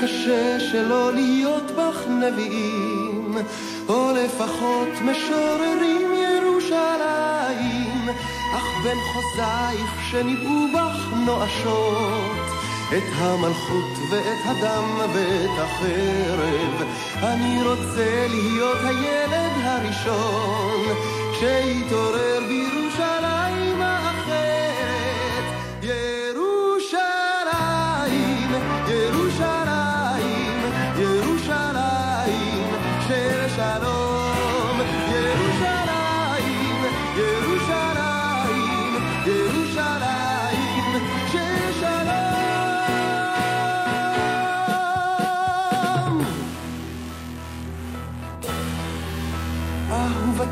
קשה קשה שלא להיות בך נביאים, או לפחות משוררים ירושלים, אך בין חוזייך שניבאו בך נואשות, את המלכות ואת הדם ואת החרב, אני רוצה להיות הילד הראשון, כשיתעורר בירושלים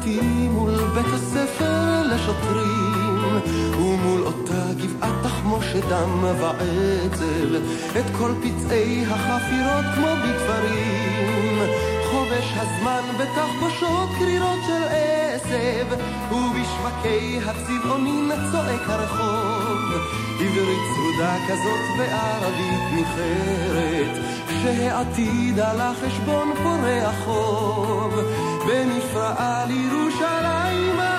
אהובתי מול בית הספר לשוטרים, ומול אותה גבעת תחמושת דם ועצב, את כל פצעי החפירות כמו בתפרים. חובש הזמן בתחבושות קרירות של עשב, ובשווקי הצבעונים צועק הרחוב. עברית צרודה כזאת וערבית ניחרת, שהעתיד על החשבון פורע חוב. ונפרעה לירושלים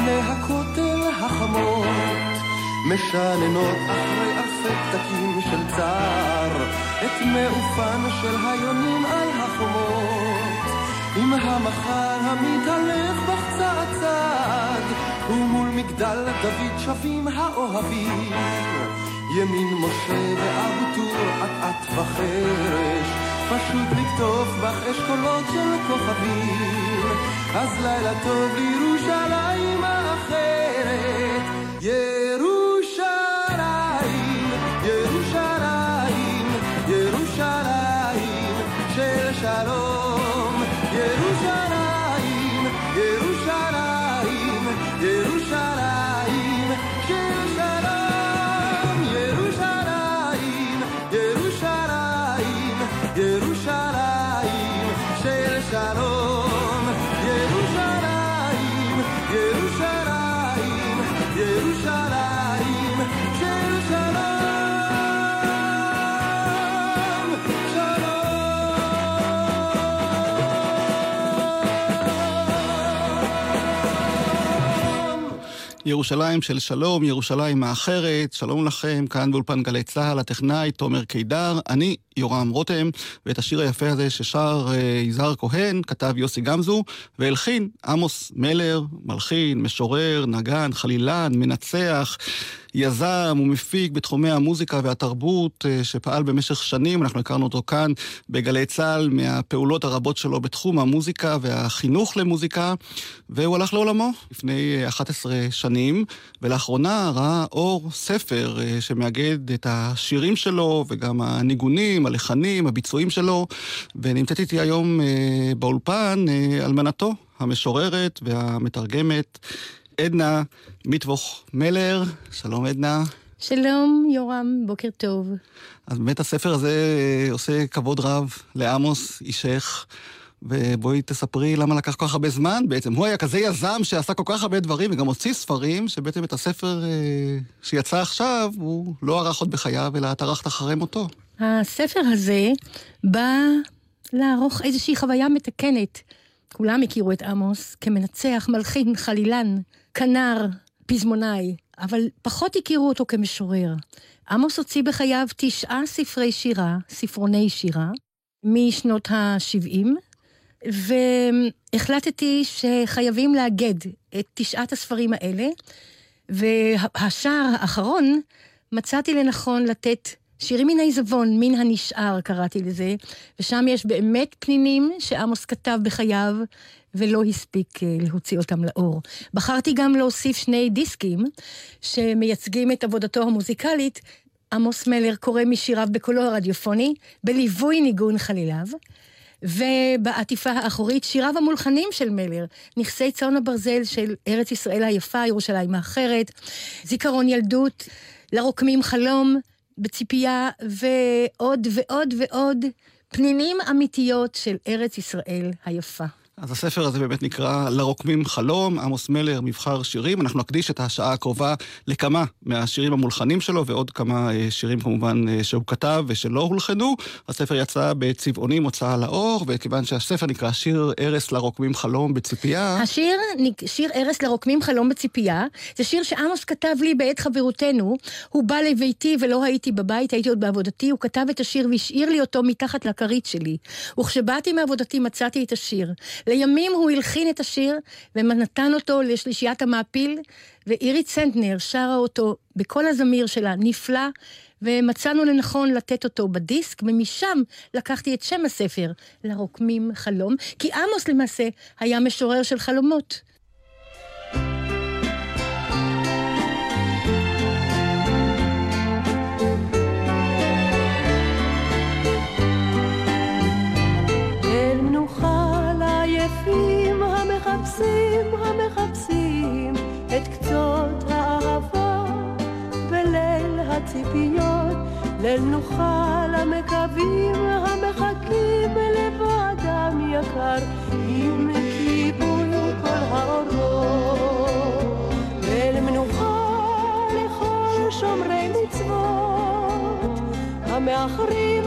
אבני הכותל החמות, משננות אחרי אלפי פתקים של צער, את מעופן של היונים על החומות, עם המחר המתהלך צעד, ומול מגדל דוד שבים האוהבים. ימין משה ואבו טור, אט-אט וחרש, פשוט לכתוב בך אשכולות של כוכבים. אז לילה טוב לירושלים האחרת. ירושלים של שלום, ירושלים האחרת, שלום לכם, כאן באולפן גלי צה"ל, הטכנאי תומר קידר, אני יורם רותם, ואת השיר היפה הזה ששר אה, יזהר כהן, כתב יוסי גמזו, והלחין עמוס מלר, מלחין, משורר, נגן, חלילן, מנצח, יזם ומפיק בתחומי המוזיקה והתרבות, אה, שפעל במשך שנים, אנחנו הכרנו אותו כאן בגלי צה"ל, מהפעולות הרבות שלו בתחום המוזיקה והחינוך למוזיקה, והוא הלך לעולמו לפני אה, 11 שנים, ולאחרונה ראה אור ספר אה, שמאגד את השירים שלו וגם הניגונים, הלחנים, הביצועים שלו, ונמצאת איתי היום אה, באולפן אה, אלמנתו, המשוררת והמתרגמת, עדנה מיטבוך מלר. שלום עדנה. שלום, יורם, בוקר טוב. אז באמת הספר הזה אה, עושה כבוד רב לעמוס אישך. ובואי תספרי למה לקח כל כך הרבה זמן בעצם. הוא היה כזה יזם שעשה כל כך הרבה דברים וגם הוציא ספרים, שבעצם את הספר אה, שיצא עכשיו, הוא לא ערך עוד בחייו, אלא את ערכת אחרי מותו. הספר הזה בא לערוך איזושהי חוויה מתקנת. כולם הכירו את עמוס כמנצח, מלחין, חלילן, כנר, פזמונאי, אבל פחות הכירו אותו כמשורר. עמוס הוציא בחייו תשעה ספרי שירה, ספרוני שירה, משנות ה-70, והחלטתי שחייבים לאגד את תשעת הספרים האלה, והשער האחרון, מצאתי לנכון לתת שירים מן העיזבון, מן הנשאר קראתי לזה, ושם יש באמת פנינים שעמוס כתב בחייו, ולא הספיק אה, להוציא אותם לאור. בחרתי גם להוסיף שני דיסקים שמייצגים את עבודתו המוזיקלית. עמוס מלר קורא משיריו בקולו הרדיופוני, בליווי ניגון חליליו. ובעטיפה האחורית שיריו המולחנים של מלר, נכסי צאן הברזל של ארץ ישראל היפה, ירושלים האחרת, זיכרון ילדות, לרוקמים חלום, בציפייה, ועוד ועוד ועוד פנינים אמיתיות של ארץ ישראל היפה. אז הספר הזה באמת נקרא לרוקמים חלום, עמוס מלר, מבחר שירים. אנחנו נקדיש את השעה הקרובה לכמה מהשירים המולחנים שלו, ועוד כמה אה, שירים כמובן אה, שהוא כתב ושלא הולחנו. הספר יצא בצבעונים הוצאה לאור, וכיוון שהספר נקרא שיר ארס לרוקמים חלום בציפייה... השיר, שיר ארס לרוקמים חלום בציפייה, זה שיר שעמוס כתב לי בעת חברותנו. הוא בא לביתי ולא הייתי בבית, הייתי עוד בעבודתי, הוא כתב את השיר והשאיר לי אותו מתחת לכרית שלי. וכשבאתי מעבודתי מצאתי את השיר. לימים הוא הלחין את השיר ונתן אותו לשלישיית המעפיל, ואירית סנטנר שרה אותו בקול הזמיר שלה, נפלא, ומצאנו לנכון לתת אותו בדיסק, ומשם לקחתי את שם הספר, לרוקמים חלום, כי עמוס למעשה היה משורר של חלומות. המחפשים, המחפשים את קצות האהבה בליל הציפיות, ליל נוחה למקווים המחכים לבאדם יקר עם כיבוי כל האורות. ליל מנוחה לכל שומרי מצוות המאחרים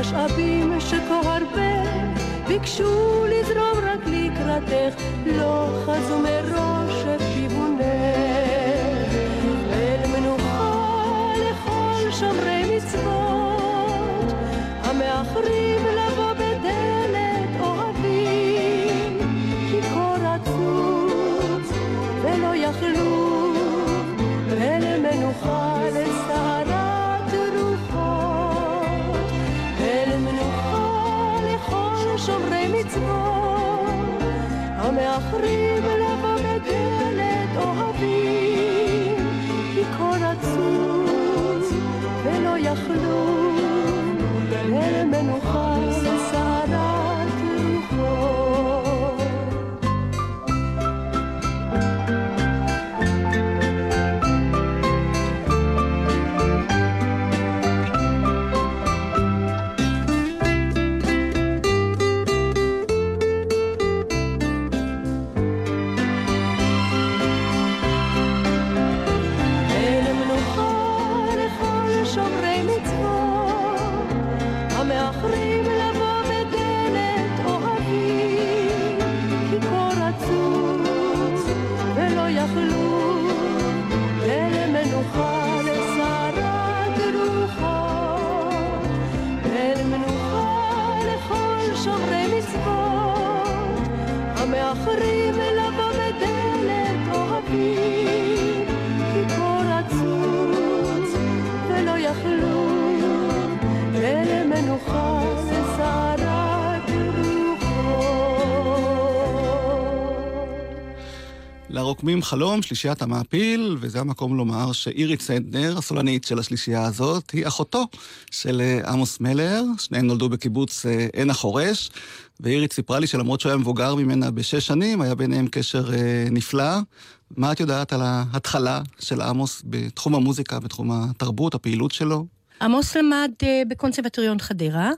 משאבים שכה הרבה ביקשו לזרום רק לקראתך לא חזו מראש את כיוונך. ליל מנוחה לכל שומרי מצוות המאחרים לרוקמים חלום, שלישיית המעפיל, וזה המקום לומר שאירית סנדנר, הסולנית של השלישייה הזאת, היא אחותו של אה, עמוס מלר, שניהם נולדו בקיבוץ אה, עין החורש, ואירית סיפרה לי שלמרות שהוא היה מבוגר ממנה בשש שנים, היה ביניהם קשר אה, נפלא. מה את יודעת על ההתחלה של עמוס בתחום המוזיקה, בתחום התרבות, הפעילות שלו? עמוס למד בקונסרבטוריון חדרה.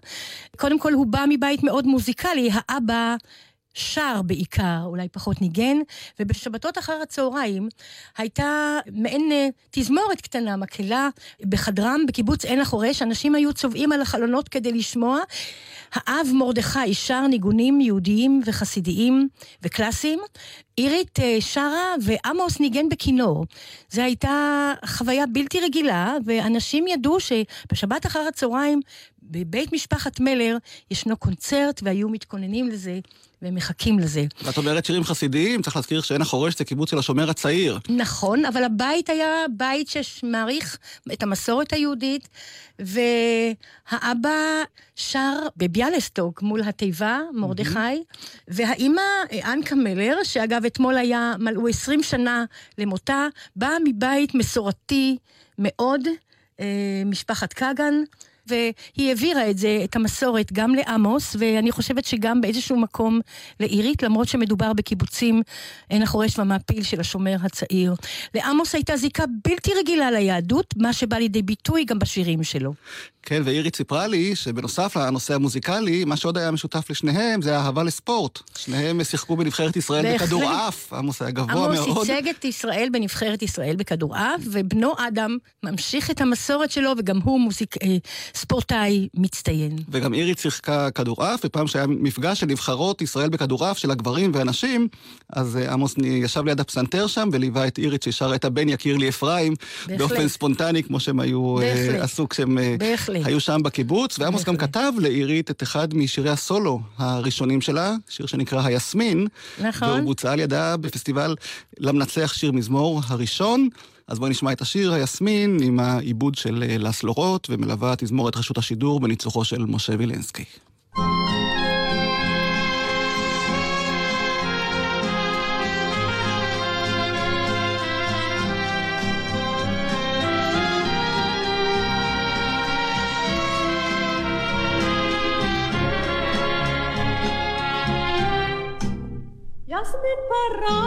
קודם כל, הוא בא מבית מאוד מוזיקלי, האבא שר בעיקר, אולי פחות ניגן, ובשבתות אחר הצהריים הייתה מעין אה, תזמורת קטנה, מקהלה, בחדרם, בקיבוץ עין החורש, אנשים היו צובעים על החלונות כדי לשמוע. האב מרדכי שר ניגונים יהודיים וחסידיים וקלאסיים. אירית אה, שרה ועמוס ניגן בכינור. זו הייתה חוויה בלתי רגילה, ואנשים ידעו שבשבת אחר הצהריים בבית משפחת מלר ישנו קונצרט והיו מתכוננים לזה ומחכים לזה. ואת אומרת שירים חסידיים, צריך להזכיר שעין החורש זה קיבוץ של השומר הצעיר. נכון, אבל הבית היה בית שמעריך את המסורת היהודית, והאבא שר בביאלסטוק מול התיבה, מרדכי, והאימא, אנקה מלר, שאגב אתמול היה, מלאו 20 שנה למותה, באה מבית מסורתי מאוד, אה, משפחת כגן. והיא העבירה את זה, את המסורת, גם לעמוס, ואני חושבת שגם באיזשהו מקום לעירית, למרות שמדובר בקיבוצים עין החורש והמעפיל של השומר הצעיר. לעמוס הייתה זיקה בלתי רגילה ליהדות, מה שבא לידי ביטוי גם בשירים שלו. כן, ואירית סיפרה לי שבנוסף לנושא המוזיקלי, מה שעוד היה משותף לשניהם זה האהבה לספורט. שניהם שיחקו בנבחרת ישראל. בכדורעף, עמוס היה גבוה עמוס מאוד. ייצג את ישראל בנבחרת ישראל בכדורעף, ובנו אדם ממשיך את המסורת שלו, וגם הוא מוזיק... ספורטאי מצטיין. וגם אירית שיחקה כדורעף, ופעם שהיה מפגש של נבחרות ישראל בכדורעף, של הגברים והנשים, אז אה, עמוס ישב ליד הפסנתר שם וליווה את אירית ששרה את הבן יקיר לי אפרים, בהחלט. באופן ספונטני, כמו שהם היו, אה, בהחלט. עשו כשהם אה, בהחלט. היו שם בקיבוץ, ועמוס גם. כתב לאירית את אחד משירי הסולו הראשונים שלה, שיר שנקרא היסמין. נכון. והוא בוצע על ידה בפסטיבל למנצח שיר מזמור הראשון. אז בואי נשמע את השיר היסמין עם העיבוד של אה, לסלו רוט, ומלווה תזמורת רשות השידור בניצוחו של משה וילנסקי. יסמין פרח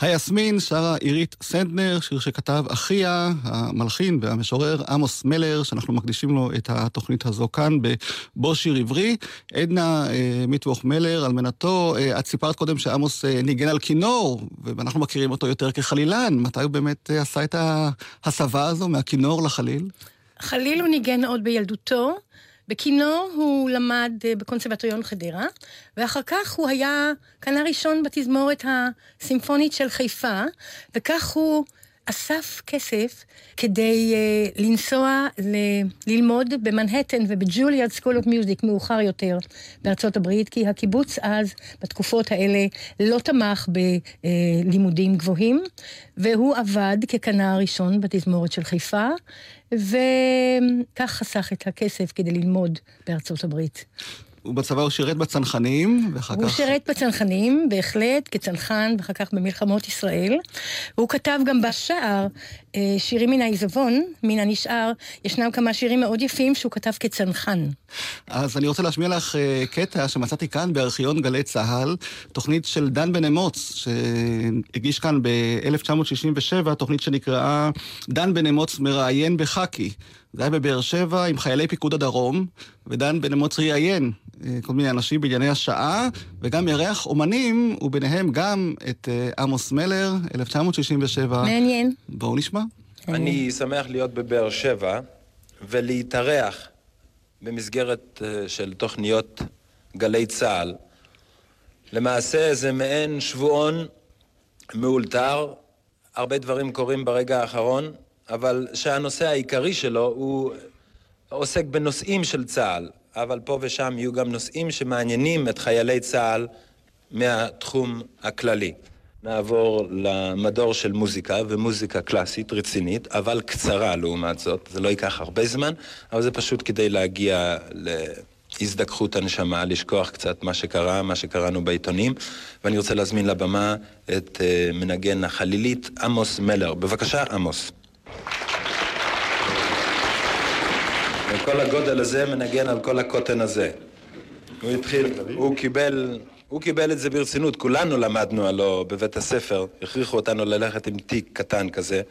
היסמין שרה עירית סנדנר, שיר שכתב אחיה, המלחין והמשורר עמוס מלר, שאנחנו מקדישים לו את התוכנית הזו כאן בבו שיר עברי. עדנה אה, מיטבוך מלר, אלמנתו, אה, את סיפרת קודם שעמוס אה, ניגן על כינור, ואנחנו מכירים אותו יותר כחלילן. מתי הוא באמת אה, עשה את ההסבה הזו מהכינור לחליל? חליל הוא ניגן עוד בילדותו. בכינור הוא למד אה, בקונסרבטוריון חדרה, ואחר כך הוא היה כנר ראשון בתזמורת הסימפונית של חיפה, וכך הוא אסף כסף כדי אה, לנסוע ל- ללמוד במנהטן וב Juilliard School of Music מאוחר יותר בארצות הברית, כי הקיבוץ אז, בתקופות האלה, לא תמך בלימודים גבוהים, והוא עבד ככנר ראשון בתזמורת של חיפה, וכך חסך את הכסף כדי ללמוד בארצות הברית. הוא בצבא הוא שירת בצנחנים, ואחר הוא כך... שירת בצנחנים, בהחלט, כצנחן, ואחר כך במלחמות ישראל. הוא כתב גם בשער שירים מן העיזבון, מן הנשאר. ישנם כמה שירים מאוד יפים שהוא כתב כצנחן. אז אני רוצה להשמיע לך אה, קטע שמצאתי כאן בארכיון גלי צה"ל, תוכנית של דן בן אמוץ, שהגיש כאן ב-1967, תוכנית שנקראה דן בן אמוץ מראיין בחאקי. זה היה בבאר שבע עם חיילי פיקוד הדרום, ודן בן אמוץ ראיין אה, כל מיני אנשים בענייני השעה, וגם אירח אומנים, וביניהם גם את אה, עמוס מלר, 1967. מעניין. בואו נשמע. אני שמח להיות בבאר שבע ולהתארח במסגרת אה, של תוכניות גלי צה"ל. למעשה זה מעין שבועון מאולתר, הרבה דברים קורים ברגע האחרון, אבל שהנושא העיקרי שלו הוא עוסק בנושאים של צה"ל, אבל פה ושם יהיו גם נושאים שמעניינים את חיילי צה"ל מהתחום הכללי. נעבור למדור של מוזיקה, ומוזיקה קלאסית רצינית, אבל קצרה לעומת זאת, זה לא ייקח הרבה זמן, אבל זה פשוט כדי להגיע להזדככות הנשמה, לשכוח קצת מה שקרה, מה שקראנו בעיתונים, ואני רוצה להזמין לבמה את uh, מנגן החלילית עמוס מלר. בבקשה, עמוס. וכל הגודל הזה מנגן על כל הקוטן הזה. הוא התחיל, הוא קיבל, הוא קיבל את זה ברצינות, כולנו למדנו הלא בבית הספר, הכריחו אותנו ללכת עם תיק קטן כזה,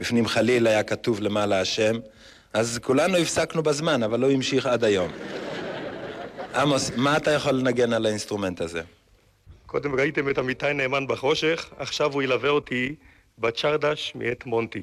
בפנים חליל היה כתוב למעלה השם, אז כולנו הפסקנו בזמן, אבל לא המשיך עד היום. עמוס, מה אתה יכול לנגן על האינסטרומנט הזה? קודם ראיתם את עמיתי נאמן בחושך, עכשיו הוא ילווה אותי בצ'רדש מאת מונטי.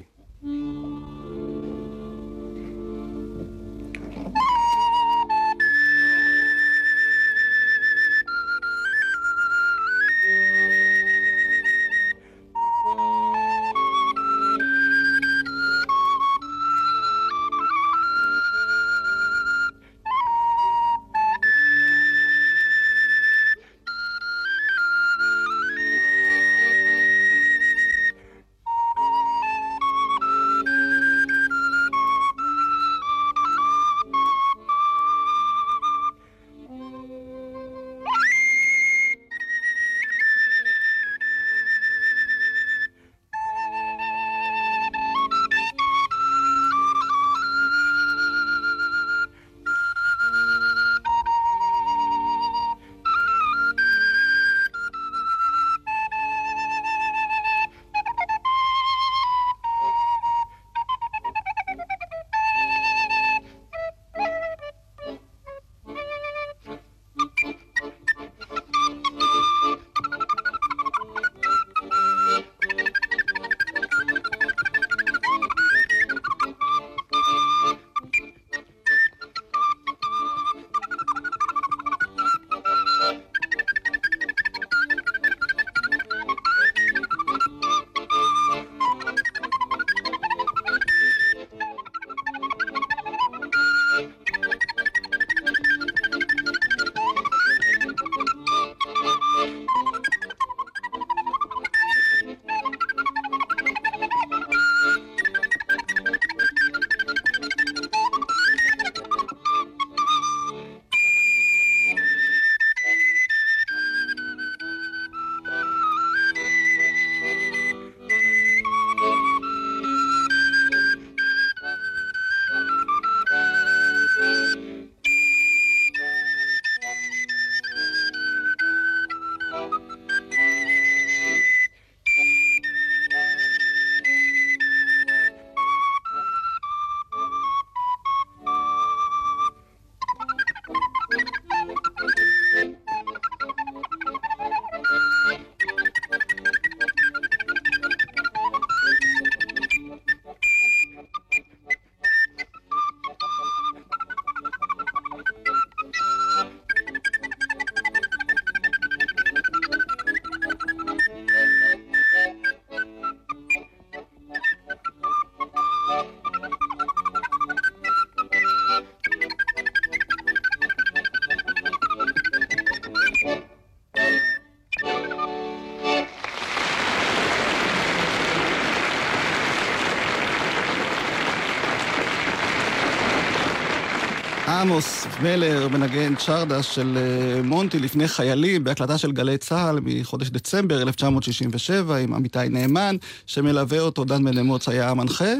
מלר מנגן צ'רדש של אה, מונטי לפני חיילים בהקלטה של גלי צה"ל מחודש דצמבר 1967 עם עמיתי נאמן, שמלווה אותו דן בן אמוץ היה המנחה.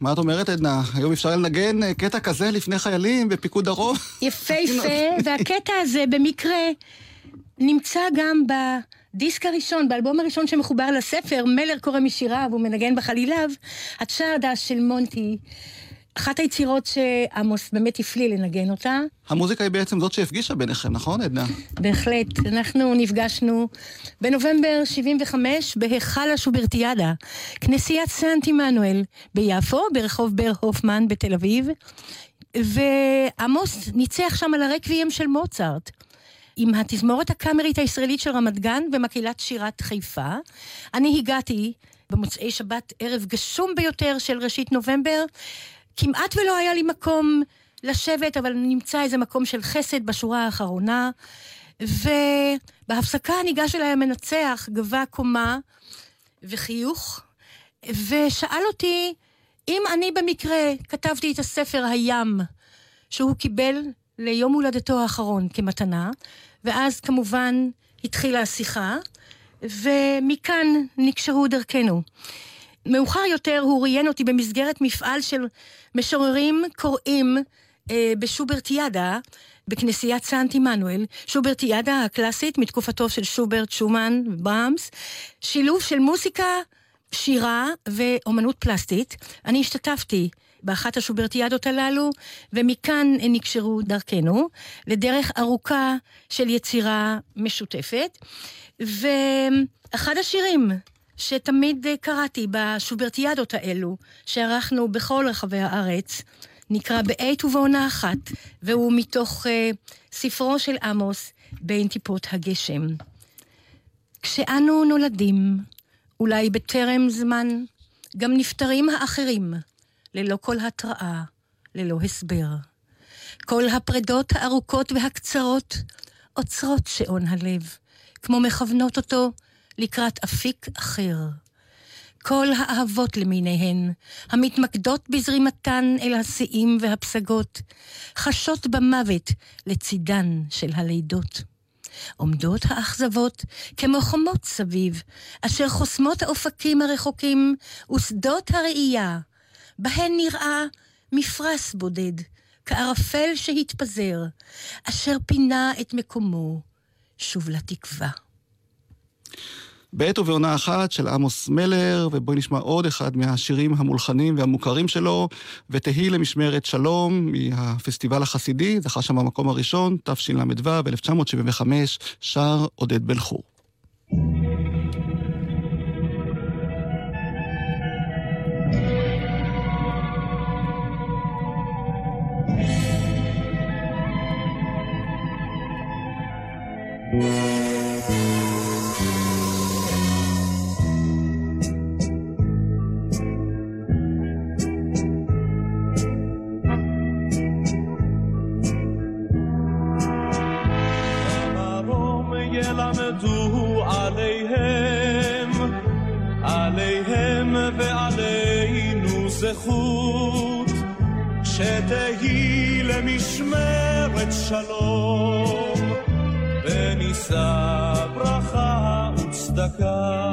מה את אומרת, עדנה? היום אפשר לנגן אה, קטע כזה לפני חיילים בפיקוד דרום? יפהפה, והקטע הזה במקרה נמצא גם בדיסק הראשון, באלבום הראשון שמחובר לספר, מלר קורא משיריו ומנגן בחליליו, הצ'רדה של מונטי. אחת היצירות שעמוס באמת הפליא לנגן אותה. המוזיקה היא בעצם זאת שהפגישה ביניכם, נכון, עדנה? בהחלט. אנחנו נפגשנו בנובמבר 75 בהיכל השוברטיאדה, כנסיית סנט עמנואל ביפו, ברחוב בר הופמן בתל אביב, ועמוס ניצח שם על הרקוויאם של מוצרט. עם התזמורת הקאמרית הישראלית של רמת גן ומקהילת שירת חיפה. אני הגעתי במוצאי שבת ערב גשום ביותר של ראשית נובמבר. כמעט ולא היה לי מקום לשבת, אבל נמצא איזה מקום של חסד בשורה האחרונה. ובהפסקה ניגש אליי המנצח, גבה קומה וחיוך, ושאל אותי אם אני במקרה כתבתי את הספר הים, שהוא קיבל ליום הולדתו האחרון כמתנה, ואז כמובן התחילה השיחה, ומכאן נקשרו דרכנו. מאוחר יותר הוא ראיין אותי במסגרת מפעל של משוררים קוראים אה, בשוברטיאדה, בכנסיית סנט עמנואל, שוברטיאדה הקלאסית מתקופתו של שוברט, שומן ובראמס, שילוב של מוסיקה, שירה ואומנות פלסטית. אני השתתפתי באחת השוברטיאדות הללו, ומכאן נקשרו דרכנו לדרך ארוכה של יצירה משותפת. ואחד השירים שתמיד קראתי בשוברטיאדות האלו, שערכנו בכל רחבי הארץ, נקרא בעת ובעונה אחת, והוא מתוך uh, ספרו של עמוס, בין טיפות הגשם. כשאנו נולדים, אולי בטרם זמן, גם נפטרים האחרים, ללא כל התראה, ללא הסבר. כל הפרדות הארוכות והקצרות עוצרות שעון הלב, כמו מכוונות אותו לקראת אפיק אחר. כל האהבות למיניהן, המתמקדות בזרימתן אל השיאים והפסגות, חשות במוות לצידן של הלידות. עומדות האכזבות כמו חומות סביב, אשר חוסמות האופקים הרחוקים ושדות הראייה, בהן נראה מפרש בודד, כערפל שהתפזר, אשר פינה את מקומו שוב לתקווה. בעת ובעונה אחת של עמוס מלר, ובואי נשמע עוד אחד מהשירים המולחנים והמוכרים שלו, ותהי למשמרת שלום מהפסטיבל החסידי, זכה שם במקום הראשון, תשל"ו, 1975, שר עודד בן חור. המרום זכות, שתהי למשמרת שלום, ונישא ברכה וצדקה.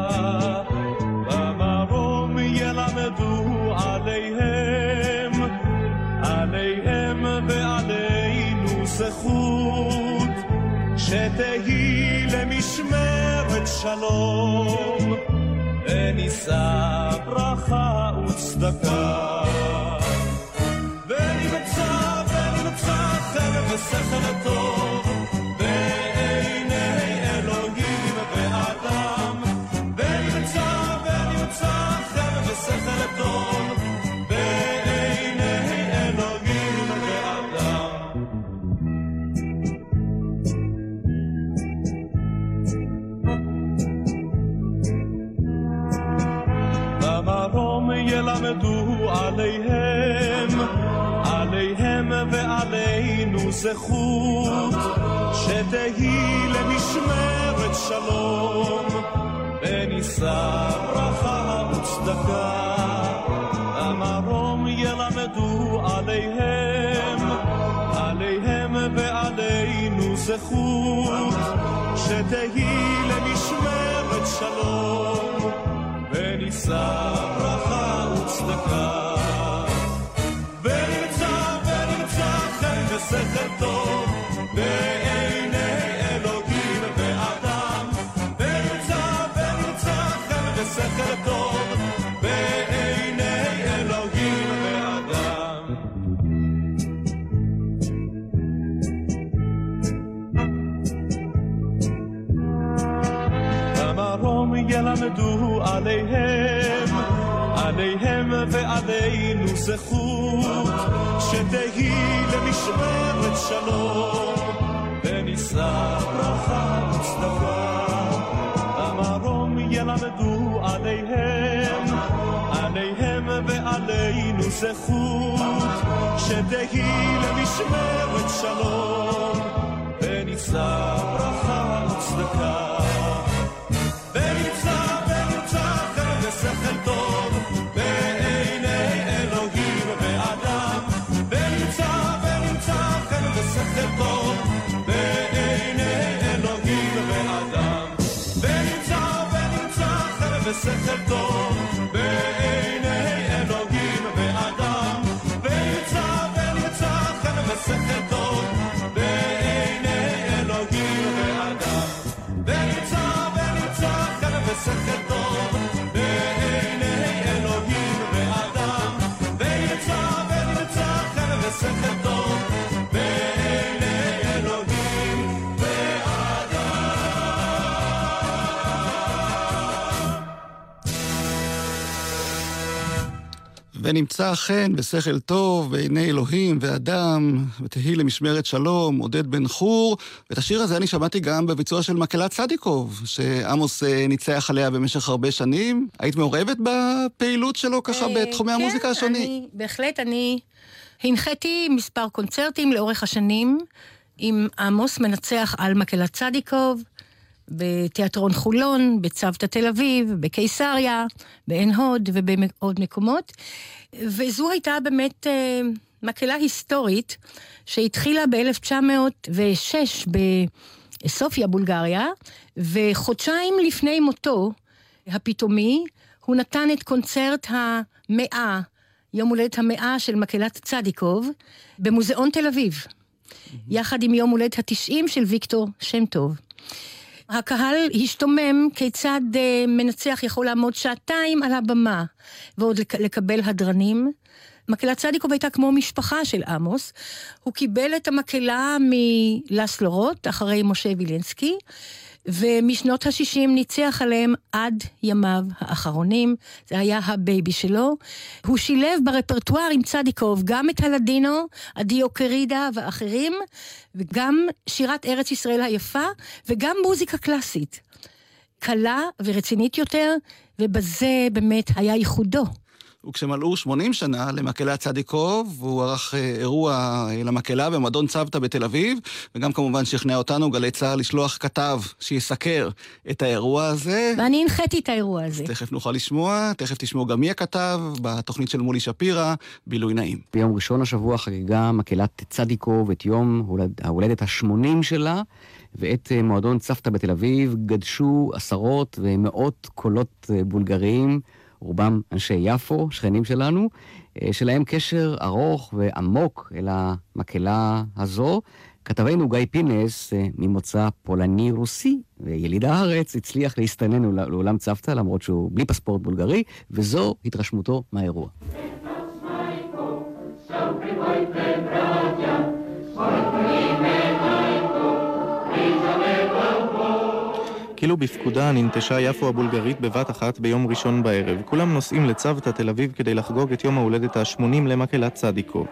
במרום ילמדו עליהם, עליהם ועלינו זכות, שתהי למשמרת שלום, ונישא ברכה וצדקה. ונמצא ונמצא חרב ושכל טוב, ועלינו ונמצא חן ושכל טוב בעיני אלוהים ואדם, ותהי למשמרת שלום, עודד בן חור. ואת השיר הזה אני שמעתי גם בביצוע של מקהלת צדיקוב, שעמוס אה, ניצח עליה במשך הרבה שנים. היית מעורבת בפעילות שלו ככה אה, בתחומי המוזיקה כן, השונים? אני, בהחלט, אני הנחיתי מספר קונצרטים לאורך השנים עם עמוס מנצח על מקהלת צדיקוב, בתיאטרון חולון, בצוותא תל אביב, בקיסריה, בעין הוד ובעוד מקומות. וזו הייתה באמת אה, מקהלה היסטורית שהתחילה ב-1906 בסופיה, בולגריה, וחודשיים לפני מותו הפתאומי, הוא נתן את קונצרט המאה, יום הולדת המאה של מקהלת צדיקוב, במוזיאון תל אביב, יחד עם יום הולדת התשעים של ויקטור שם טוב. הקהל השתומם כיצד אה, מנצח יכול לעמוד שעתיים על הבמה ועוד לק- לקבל הדרנים. מקהלת צדיקוב הייתה כמו משפחה של עמוס. הוא קיבל את המקהלה מלסלו רוט, אחרי משה וילנסקי, ומשנות ה-60 ניצח עליהם עד ימיו האחרונים. זה היה ה baby שלו. הוא שילב ברפרטואר עם צדיקוב גם את הלדינו, אדיו קרידה ואחרים, וגם שירת ארץ ישראל היפה, וגם מוזיקה קלאסית. קלה ורצינית יותר, ובזה באמת היה ייחודו. וכשמלאו 80 שנה למקהלת צדיקוב, הוא ערך אה, אירוע אה, למקהלה במועדון צוותא בתל אביב, וגם כמובן שכנע אותנו, גלי צה"ל, לשלוח כתב שיסקר את האירוע הזה. ואני הנחיתי את האירוע הזה. תכף נוכל לשמוע, תכף תשמעו גם מי הכתב, בתוכנית של מולי שפירא, בילוי נעים. ביום ראשון השבוע חגגה מקהלת צדיקוב את יום הולד, ההולדת ה-80 שלה, ואת אה, מועדון צוותא בתל אביב גדשו עשרות ומאות קולות בולגריים, רובם אנשי יפו, שכנים שלנו, אה, שלהם קשר ארוך ועמוק אל המקהלה הזו. כתבנו גיא פינס, אה, ממוצא פולני-רוסי ויליד הארץ, הצליח להסתנן לעולם צוותא, למרות שהוא בלי פספורט בולגרי, וזו התרשמותו מהאירוע. כאילו בפקודה ננטשה יפו הבולגרית בבת אחת ביום ראשון בערב. כולם נוסעים לצוותא תל אביב כדי לחגוג את יום ההולדת ה-80 למקהלת צדיקוב.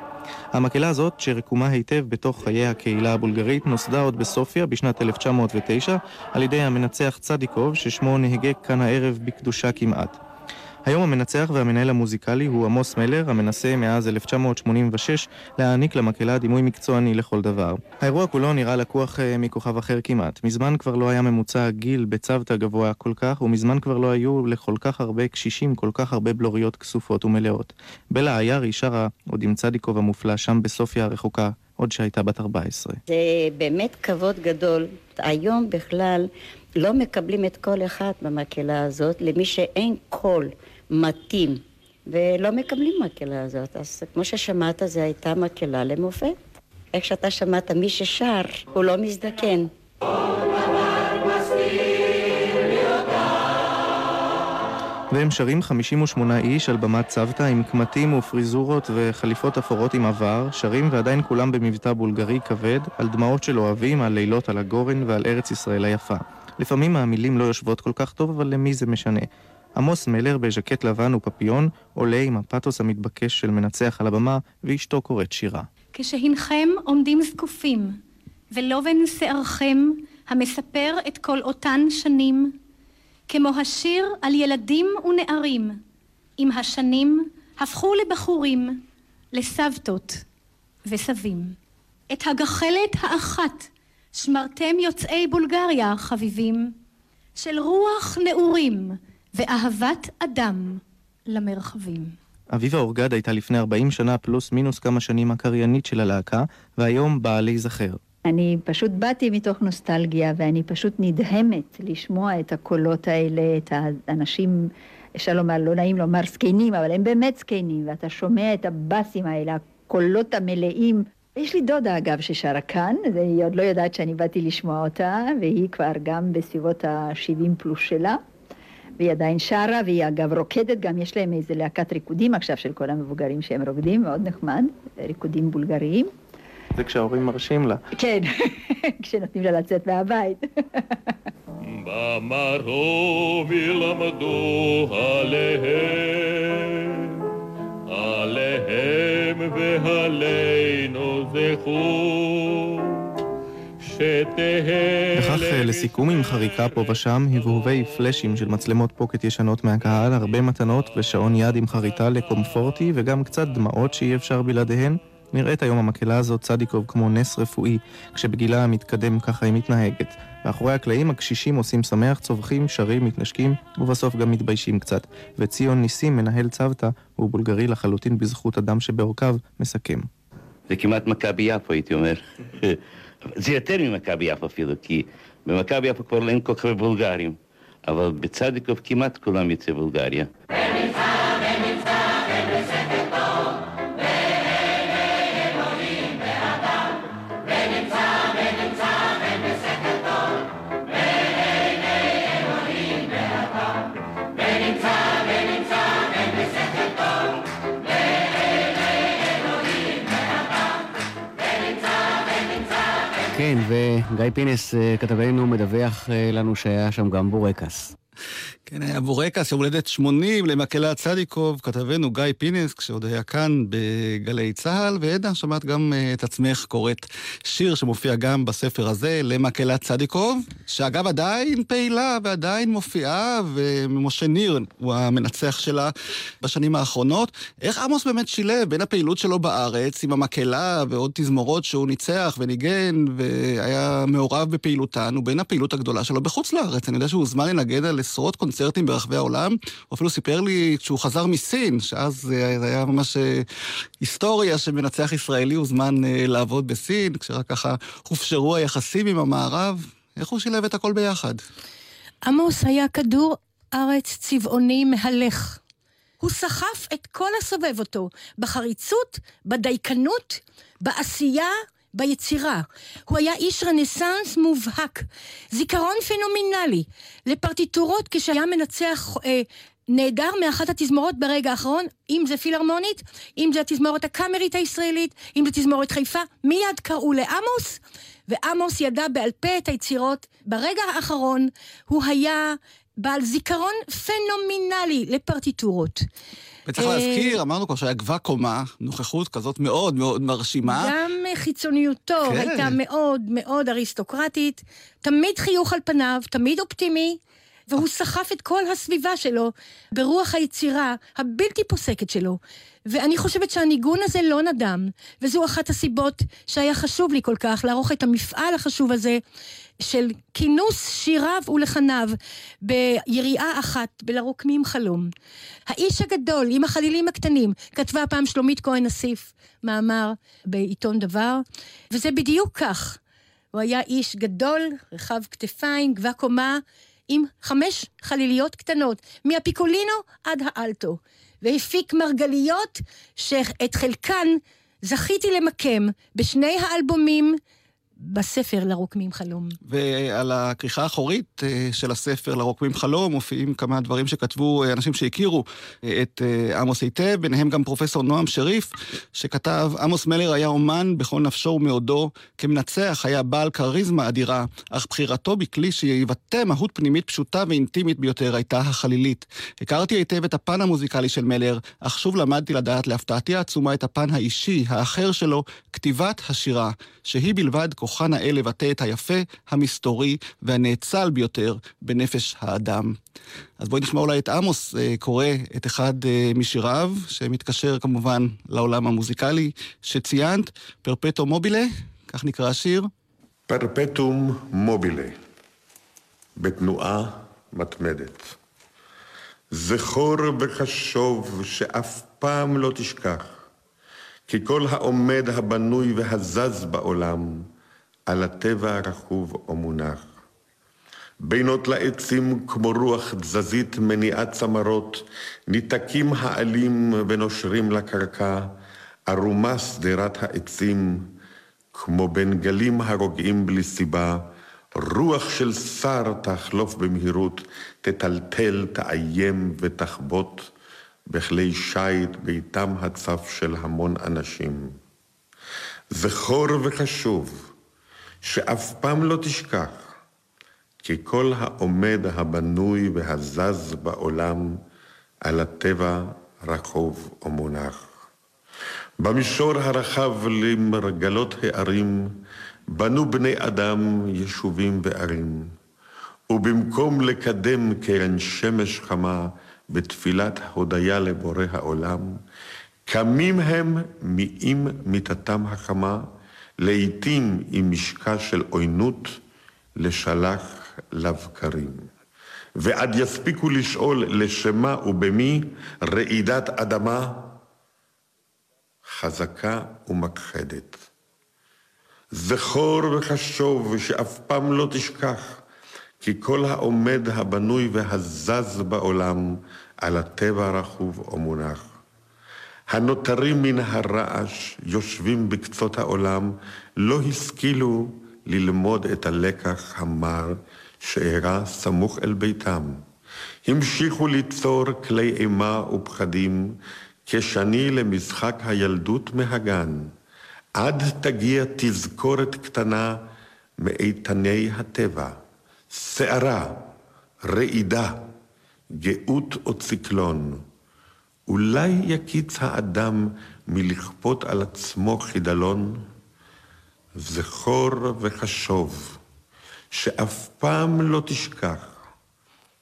המקהלה הזאת, שרקומה היטב בתוך חיי הקהילה הבולגרית, נוסדה עוד בסופיה בשנת 1909 על ידי המנצח צדיקוב, ששמו נהגה כאן הערב בקדושה כמעט. היום המנצח והמנהל המוזיקלי הוא עמוס מלר, המנסה מאז 1986 להעניק למקהלה דימוי מקצועני לכל דבר. האירוע כולו נראה לקוח אה, מכוכב אחר כמעט. מזמן כבר לא היה ממוצע הגיל בצוותא גבוה כל כך, ומזמן כבר לא היו לכל כך הרבה קשישים כל כך הרבה בלוריות כסופות ומלאות. בלה עיירי שרה עוד עם צדיקוב המופלא שם בסופיה הרחוקה, עוד שהייתה בת 14. זה באמת כבוד גדול. היום בכלל לא מקבלים את כל אחד במקהלה הזאת, למי שאין קול מתאים, ולא מקבלים מקהלה הזאת. אז כמו ששמעת, זו הייתה מקהלה למופת. איך שאתה שמעת, מי ששר, הוא לא מזדקן. והם שרים 58 איש על במת צוותא עם קמטים ופריזורות וחליפות אפורות עם עבר, שרים ועדיין כולם במבטא בולגרי כבד, על דמעות של אוהבים, על לילות על הגורן ועל ארץ ישראל היפה. לפעמים המילים לא יושבות כל כך טוב, אבל למי זה משנה? עמוס מלר בז'קט לבן ופפיון עולה עם הפתוס המתבקש של מנצח על הבמה, ואשתו קוראת שירה. כשהנכם עומדים זקופים, ולובן שערכם המספר את כל אותן שנים, כמו השיר על ילדים ונערים, עם השנים הפכו לבחורים, לסבתות וסבים. את הגחלת האחת שמרתם יוצאי בולגריה, חביבים, של רוח נעורים ואהבת אדם למרחבים. אביבה אורגד הייתה לפני 40 שנה פלוס מינוס כמה שנים הקריינית של הלהקה, והיום באה להיזכר. אני פשוט באתי מתוך נוסטלגיה, ואני פשוט נדהמת לשמוע את הקולות האלה, את האנשים, אפשר לומר, לא נעים לומר זקנים, אבל הם באמת זקנים, ואתה שומע את הבאסים האלה, הקולות המלאים. יש לי דודה, אגב, ששרה כאן, והיא עוד לא יודעת שאני באתי לשמוע אותה, והיא כבר גם בסביבות ה-70 פלוס שלה. והיא עדיין שרה, והיא אגב רוקדת, גם יש להם איזה להקת ריקודים עכשיו של כל המבוגרים שהם רוקדים, מאוד נחמד, ריקודים בולגריים. זה כשההורים מרשים לה. כן, כשנותנים לה לצאת מהבית. במרום ילמדו עליהם, עליהם ועלינו זכו. שתהא וכך אה, לסיכום עם חריקה פה ושם, הבהובי פלאשים של מצלמות פוקט ישנות מהקהל, הרבה מתנות ושעון יד עם חריטה לקומפורטי, וגם קצת דמעות שאי אפשר בלעדיהן. נראית היום המקהלה הזאת צדיקוב כמו נס רפואי, כשבגילה המתקדם ככה היא מתנהגת. מאחורי הקלעים הקשישים עושים שמח, צווחים, שרים, מתנשקים, ובסוף גם מתביישים קצת. וציון ניסים, מנהל צוותא, הוא בולגרי לחלוטין בזכות אדם שבעורקיו, מסכם. זה כמעט מכבי יפו, הייתי אומר. זה יותר ממכבי יפו אפילו, כי במכבי יפו כבר אין כל כך הרבה בולגרים, אבל בצדיקוב כמעט כולם יוצאי בולגריה. וגיא פינס, אה, כתבנו, מדווח אה, לנו שהיה שם גם בורקס. כן, היה בורקס, יום הולדת 80 למקהלה צדיקוב, כתבנו גיא פינס, כשעוד היה כאן בגלי צה"ל, ועדה, שמעת גם uh, את עצמך קוראת שיר שמופיע גם בספר הזה, למקהלה צדיקוב, שאגב עדיין פעילה ועדיין מופיעה, ומשה ניר הוא המנצח שלה בשנים האחרונות. איך עמוס באמת שילב בין הפעילות שלו בארץ, עם המקהלה ועוד תזמורות שהוא ניצח וניגן, והיה מעורב בפעילותן, ובין הפעילות הגדולה שלו בחוץ לארץ. אני יודע שהוא הוזמן לנגן על עשרות קונצרטים. ברחבי העולם. הוא אפילו סיפר לי כשהוא חזר מסין, שאז זה היה ממש אה, היסטוריה שמנצח ישראלי הוזמן אה, לעבוד בסין, כשרק ככה הופשרו היחסים עם המערב. איך הוא שילב את הכל ביחד? עמוס היה כדור ארץ צבעוני מהלך. הוא סחף את כל הסובב אותו, בחריצות, בדייקנות, בעשייה, ביצירה. הוא היה איש רנסאנס מובהק, זיכרון פנומנלי לפרטיטורות כשהיה מנצח אה, נהדר מאחת התזמורות ברגע האחרון, אם זה פילהרמונית, אם זה התזמורת הקאמרית הישראלית, אם זה תזמורת חיפה, מיד קראו לעמוס, ועמוס ידע בעל פה את היצירות. ברגע האחרון הוא היה בעל זיכרון פנומנלי לפרטיטורות. וצריך להזכיר, אמרנו כבר שהיה גבה קומה, נוכחות כזאת מאוד מאוד מרשימה. גם חיצוניותו כן. הייתה מאוד מאוד אריסטוקרטית, תמיד חיוך על פניו, תמיד אופטימי, והוא סחף את כל הסביבה שלו ברוח היצירה הבלתי פוסקת שלו. ואני חושבת שהניגון הזה לא נדם, וזו אחת הסיבות שהיה חשוב לי כל כך לערוך את המפעל החשוב הזה של כינוס שיריו ולחניו ביריעה אחת בלרוקמים חלום. האיש הגדול עם החלילים הקטנים, כתבה פעם שלומית כהן אסיף מאמר בעיתון דבר, וזה בדיוק כך. הוא היה איש גדול, רחב כתפיים, גבה קומה, עם חמש חליליות קטנות, מהפיקולינו עד האלטו, והפיק מרגליות שאת חלקן זכיתי למקם בשני האלבומים בספר לרוקמים חלום. ועל הכריכה האחורית אה, של הספר לרוקמים חלום מופיעים כמה דברים שכתבו אה, אנשים שהכירו אה, את עמוס היטב, ביניהם גם פרופסור נועם שריף, שכתב, עמוס מלר היה אומן בכל נפשו ומאודו, כמנצח היה בעל כריזמה אדירה, אך בחירתו בכלי שיבטא מהות פנימית פשוטה ואינטימית ביותר הייתה החלילית. הכרתי היטב את הפן המוזיקלי של מלר, אך שוב למדתי לדעת להפתעתי העצומה את הפן האישי, האחר שלו, כתיבת השירה, שהיא בלבד כוחה נאה לבטא את היפה, המסתורי והנאצל ביותר בנפש האדם. אז בואי נשמע אולי את עמוס אה, קורא את אחד אה, משיריו, שמתקשר כמובן לעולם המוזיקלי שציינת, פרפטו מובילה, כך נקרא השיר. פרפטום מובילה, בתנועה מתמדת. זכור וחשוב שאף פעם לא תשכח, כי כל העומד הבנוי והזז בעולם, על הטבע הרכוב או מונח. בינות לעצים כמו רוח תזזית מניעת צמרות, ניתקים העלים ונושרים לקרקע, ערומה שדרת העצים, כמו בין גלים הרוגעים בלי סיבה, רוח של שר תחלוף במהירות, תטלטל, תאיים ותחבוט בכלי שיט ביתם הצף של המון אנשים. זכור וחשוב, שאף פעם לא תשכח, כי כל העומד הבנוי והזז בעולם על הטבע רחוב ומונח. במישור הרחב למרגלות הערים בנו בני אדם יישובים וערים, ובמקום לקדם קרן שמש חמה בתפילת הודיה לבורא העולם, קמים הם מעם מיתתם החמה, לעתים עם משקע של עוינות, לשלח לבקרים. ועד יספיקו לשאול לשמה ובמי רעידת אדמה חזקה ומכחדת. זכור וחשוב שאף פעם לא תשכח, כי כל העומד הבנוי והזז בעולם על הטבע רכוב או מונח. הנותרים מן הרעש, יושבים בקצות העולם, לא השכילו ללמוד את הלקח המר שאירע סמוך אל ביתם. המשיכו ליצור כלי אימה ופחדים, כשני למשחק הילדות מהגן, עד תגיע תזכורת קטנה מאיתני הטבע, סערה, רעידה, גאות או ציקלון. אולי יקיץ האדם מלכפות על עצמו חידלון? זכור וחשוב, שאף פעם לא תשכח,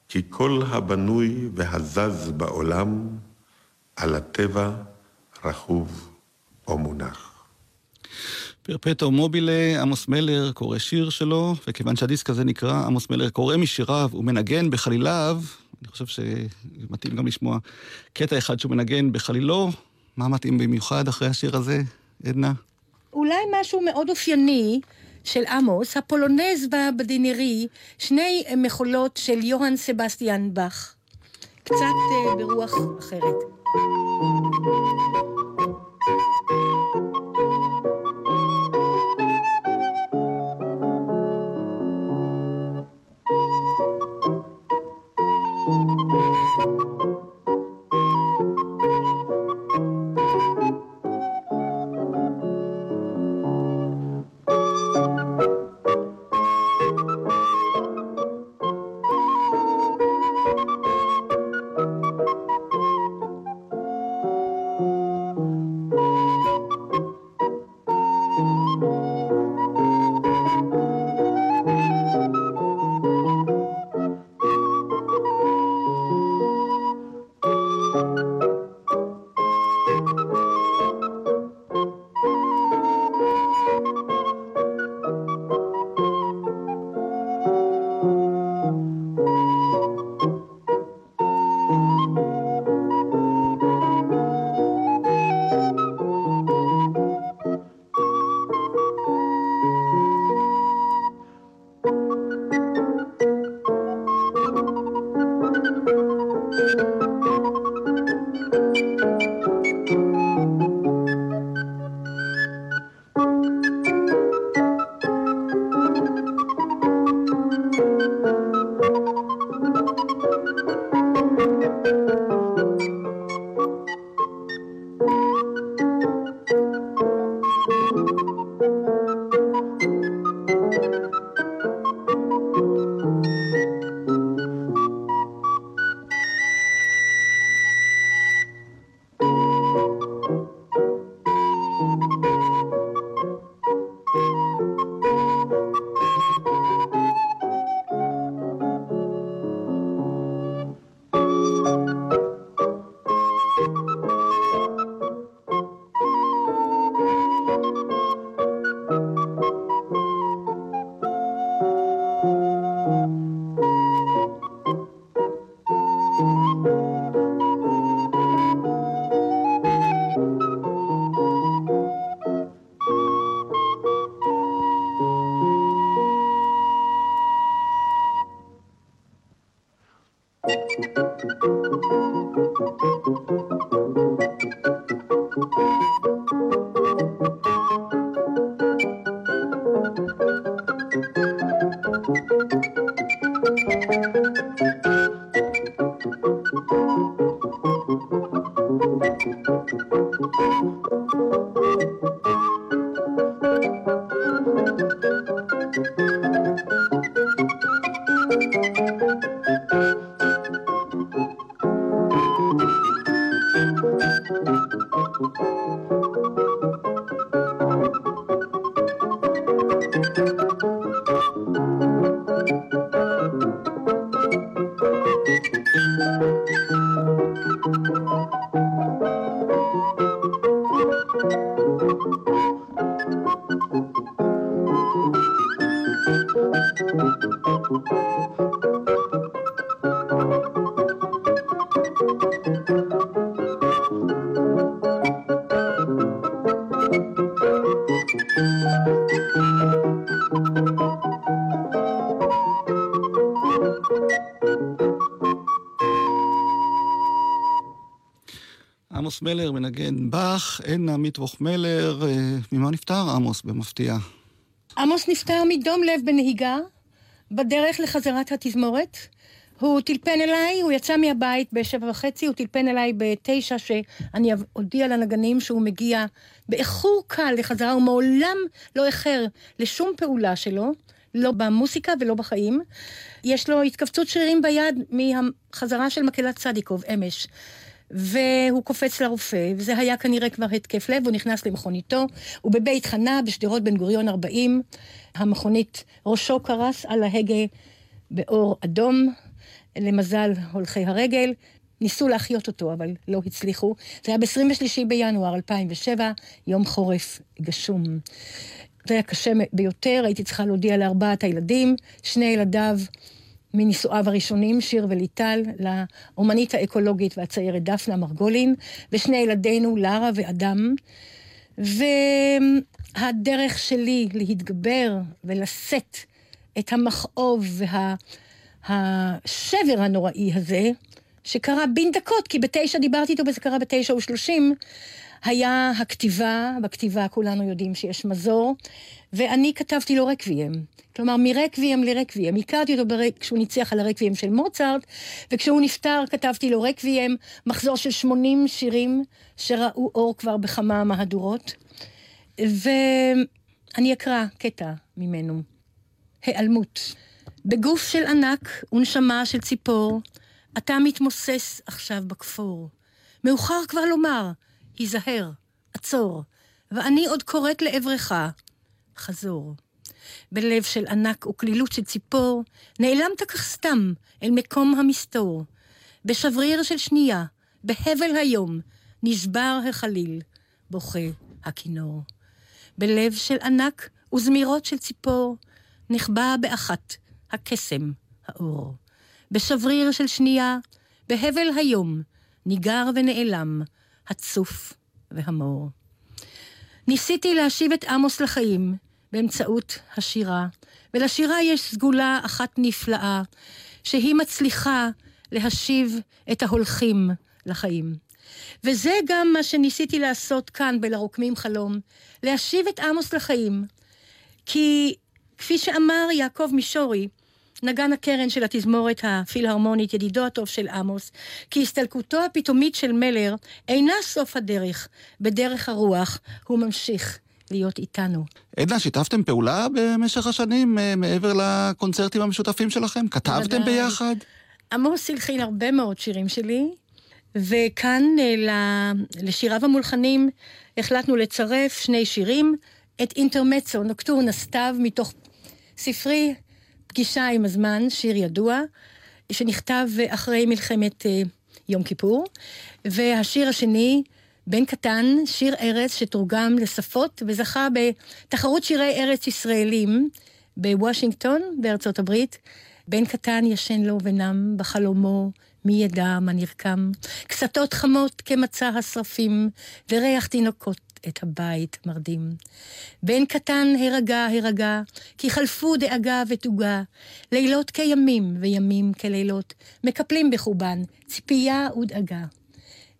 כי כל הבנוי והזז בעולם, על הטבע רכוב או מונח. פרפטו מובילה, עמוס מלר קורא שיר שלו, וכיוון שהדיסק הזה נקרא עמוס מלר קורא משיריו ומנגן בחליליו, אני חושב שמתאים גם לשמוע קטע אחד שהוא מנגן בחלילו. מה מתאים במיוחד אחרי השיר הזה, עדנה? אולי משהו מאוד אופייני של עמוס, הפולונז בדינרי, שני מחולות של יוהאן סבסטיאן באך. קצת אה, ברוח אחרת. מנגן באך, אין עמית מלר, אה, ממה נפטר עמוס במפתיע? עמוס נפטר מדום לב בנהיגה, בדרך לחזרת התזמורת. הוא טלפן אליי, הוא יצא מהבית בשבע וחצי, הוא טלפן אליי בתשע, שאני אודיע לנגנים שהוא מגיע באיחור קל לחזרה, הוא מעולם לא איחר לשום פעולה שלו, לא במוסיקה ולא בחיים. יש לו התכווצות שרירים ביד מהחזרה של מקהלת צדיקוב, אמש. והוא קופץ לרופא, וזה היה כנראה כבר התקף לב, הוא נכנס למכוניתו, הוא בבית חנה בשדרות בן גוריון 40, המכונית ראשו קרס על ההגה באור אדום, למזל הולכי הרגל, ניסו להחיות אותו, אבל לא הצליחו. זה היה ב-23 בינואר 2007, יום חורף גשום. זה היה קשה ביותר, הייתי צריכה להודיע לארבעת הילדים, שני ילדיו מנישואיו הראשונים, שיר וליטל, לאומנית האקולוגית והציירת דפנה מרגולין, ושני ילדינו, לרה ואדם. והדרך שלי להתגבר ולשאת את המכאוב והשבר וה... הנוראי הזה, שקרה בין דקות, כי בתשע דיברתי איתו וזה קרה בתשע ושלושים, היה הכתיבה, בכתיבה כולנו יודעים שיש מזור, ואני כתבתי לו רקביים. כלומר, מרקביים לרקביים. הכרתי אותו ברק, כשהוא ניצח על הרקביים של מוצרט, וכשהוא נפטר כתבתי לו רקביים, מחזור של 80 שירים שראו אור כבר בכמה מהדורות. ואני אקרא קטע ממנו. היעלמות. בגוף של ענק ונשמה של ציפור, אתה מתמוסס עכשיו בכפור. מאוחר כבר לומר, היזהר, עצור, ואני עוד קוראת לעברך, חזור. בלב של ענק וקלילות של ציפור, נעלמת כך סתם אל מקום המסתור. בשבריר של שנייה, בהבל היום, נשבר החליל, בוכה הכינור. בלב של ענק וזמירות של ציפור, נחבא באחת הקסם, האור. בשבריר של שנייה, בהבל היום, ניגר ונעלם, הצוף והמור. ניסיתי להשיב את עמוס לחיים באמצעות השירה, ולשירה יש סגולה אחת נפלאה, שהיא מצליחה להשיב את ההולכים לחיים. וזה גם מה שניסיתי לעשות כאן בלרוקמים חלום, להשיב את עמוס לחיים. כי כפי שאמר יעקב מישורי, נגן הקרן של התזמורת הפילהרמונית, ידידו הטוב של עמוס, כי הסתלקותו הפתאומית של מלר אינה סוף הדרך, בדרך הרוח הוא ממשיך להיות איתנו. עדנה, שיתפתם פעולה במשך השנים אה, מעבר לקונצרטים המשותפים שלכם? כתבתם ביחד? עמוס הלחין הרבה מאוד שירים שלי, וכאן אה, לשיריו המולחנים החלטנו לצרף שני שירים, את אינטרמצו, נוקטורנה סתיו, מתוך ספרי פגישה עם הזמן, שיר ידוע, שנכתב אחרי מלחמת אה, יום כיפור, והשיר השני, בן קטן, שיר ארץ שתורגם לשפות וזכה בתחרות שירי ארץ ישראלים בוושינגטון, בארצות הברית. בן קטן ישן לו ונם בחלומו, מי ידע מה נרקם. קסתות חמות כמצע השרפים, וריח תינוקות את הבית מרדים. בן קטן הרגע הרגע, כי חלפו דאגה ותוגה, לילות כימים וימים כלילות, מקפלים בחובן ציפייה ודאגה.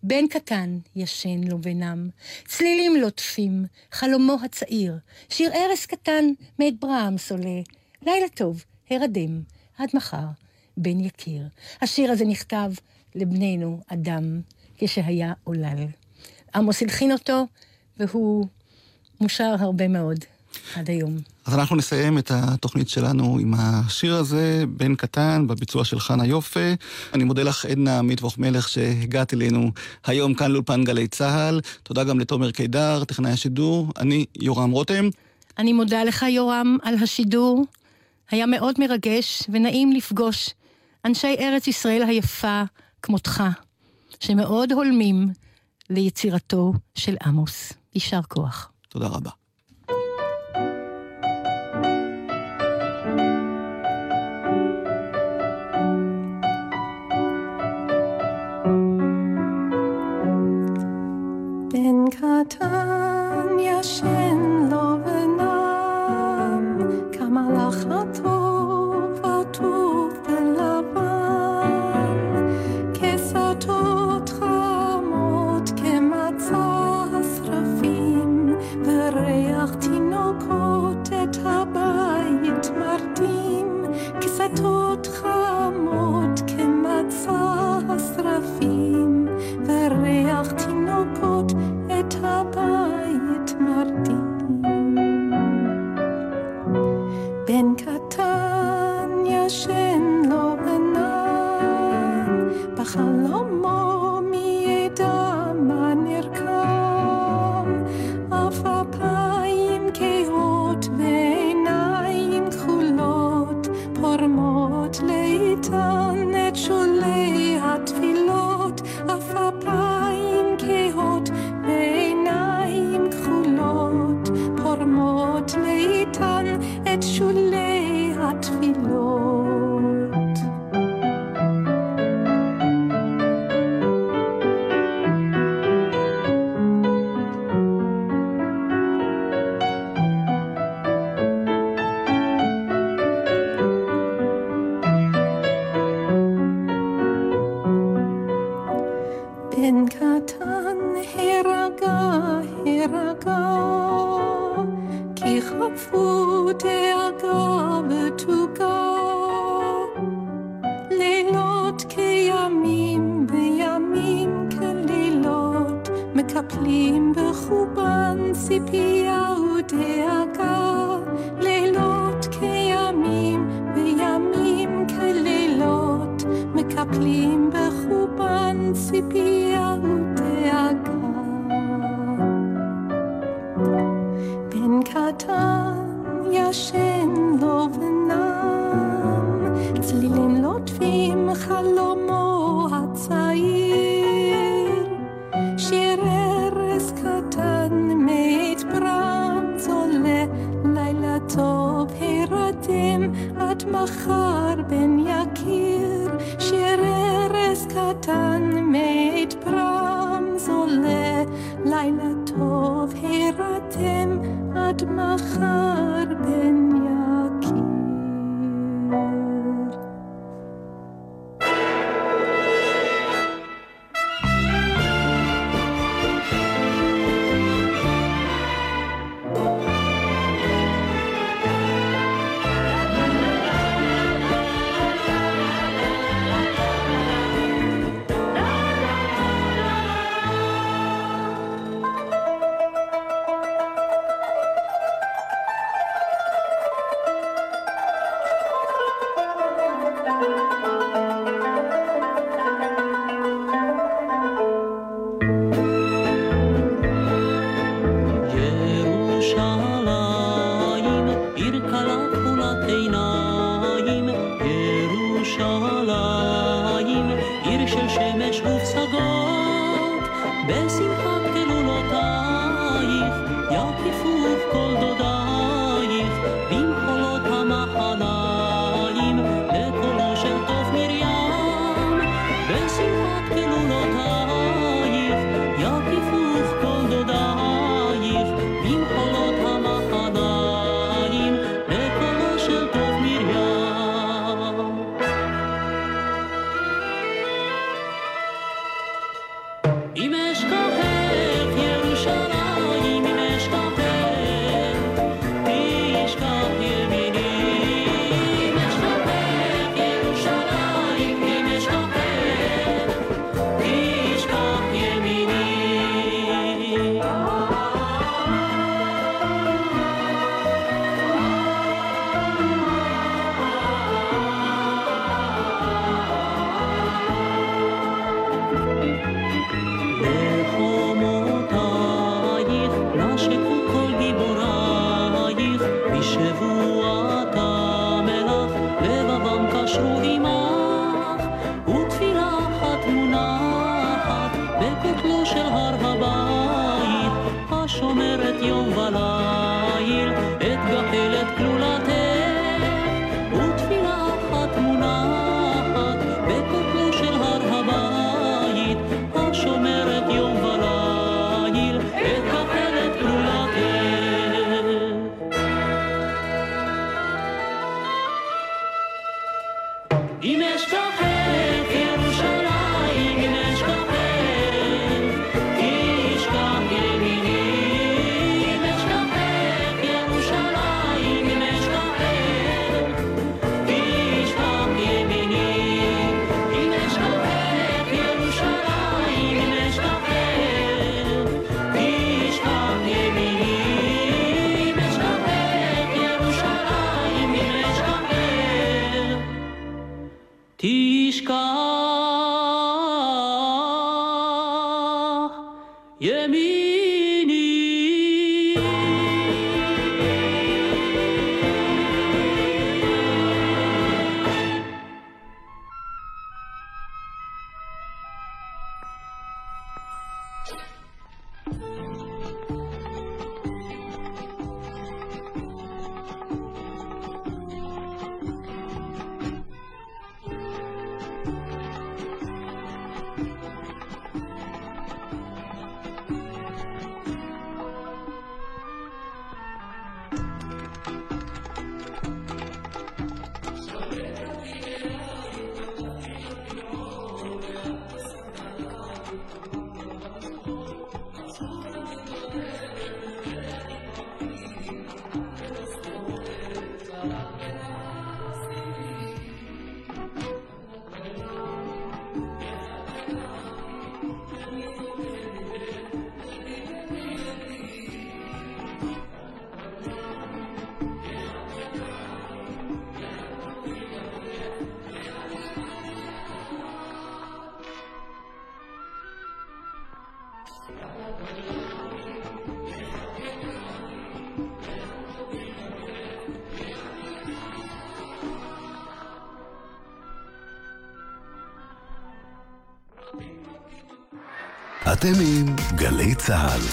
בן קטן ישן לו ונם, צלילים לוטפים, חלומו הצעיר, שיר ארס קטן מאת ברהמס עולה. לילה טוב, הרדם, עד מחר, בן יקיר. השיר הזה נכתב לבננו אדם, כשהיה עולל. עמוס הלחין אותו, והוא מושר הרבה מאוד עד היום. אז אנחנו נסיים את התוכנית שלנו עם השיר הזה, בן קטן, בביצוע של חנה יופה. אני מודה לך, עדנה מטבוך מלך, שהגעת אלינו היום כאן לאולפן גלי צה"ל. תודה גם לתומר קידר, טכנאי השידור. אני יורם רותם. אני מודה לך, יורם, על השידור. היה מאוד מרגש ונעים לפגוש אנשי ארץ ישראל היפה כמותך, שמאוד הולמים ליצירתו של עמוס. יישר כוח. תודה רבה. קטן ישן לו ונם, כמה לך הטוב עטוף בלבן, כסתות קטן ישן לו ונם, צלילים לוטפים חלומו הצעיר. שיר ארס קטן מת ברמז עולה, לילה טוב הרדם עד מחר מחר תשכח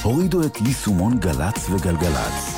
הורידו את יישומון גל"צ וגלגלצ.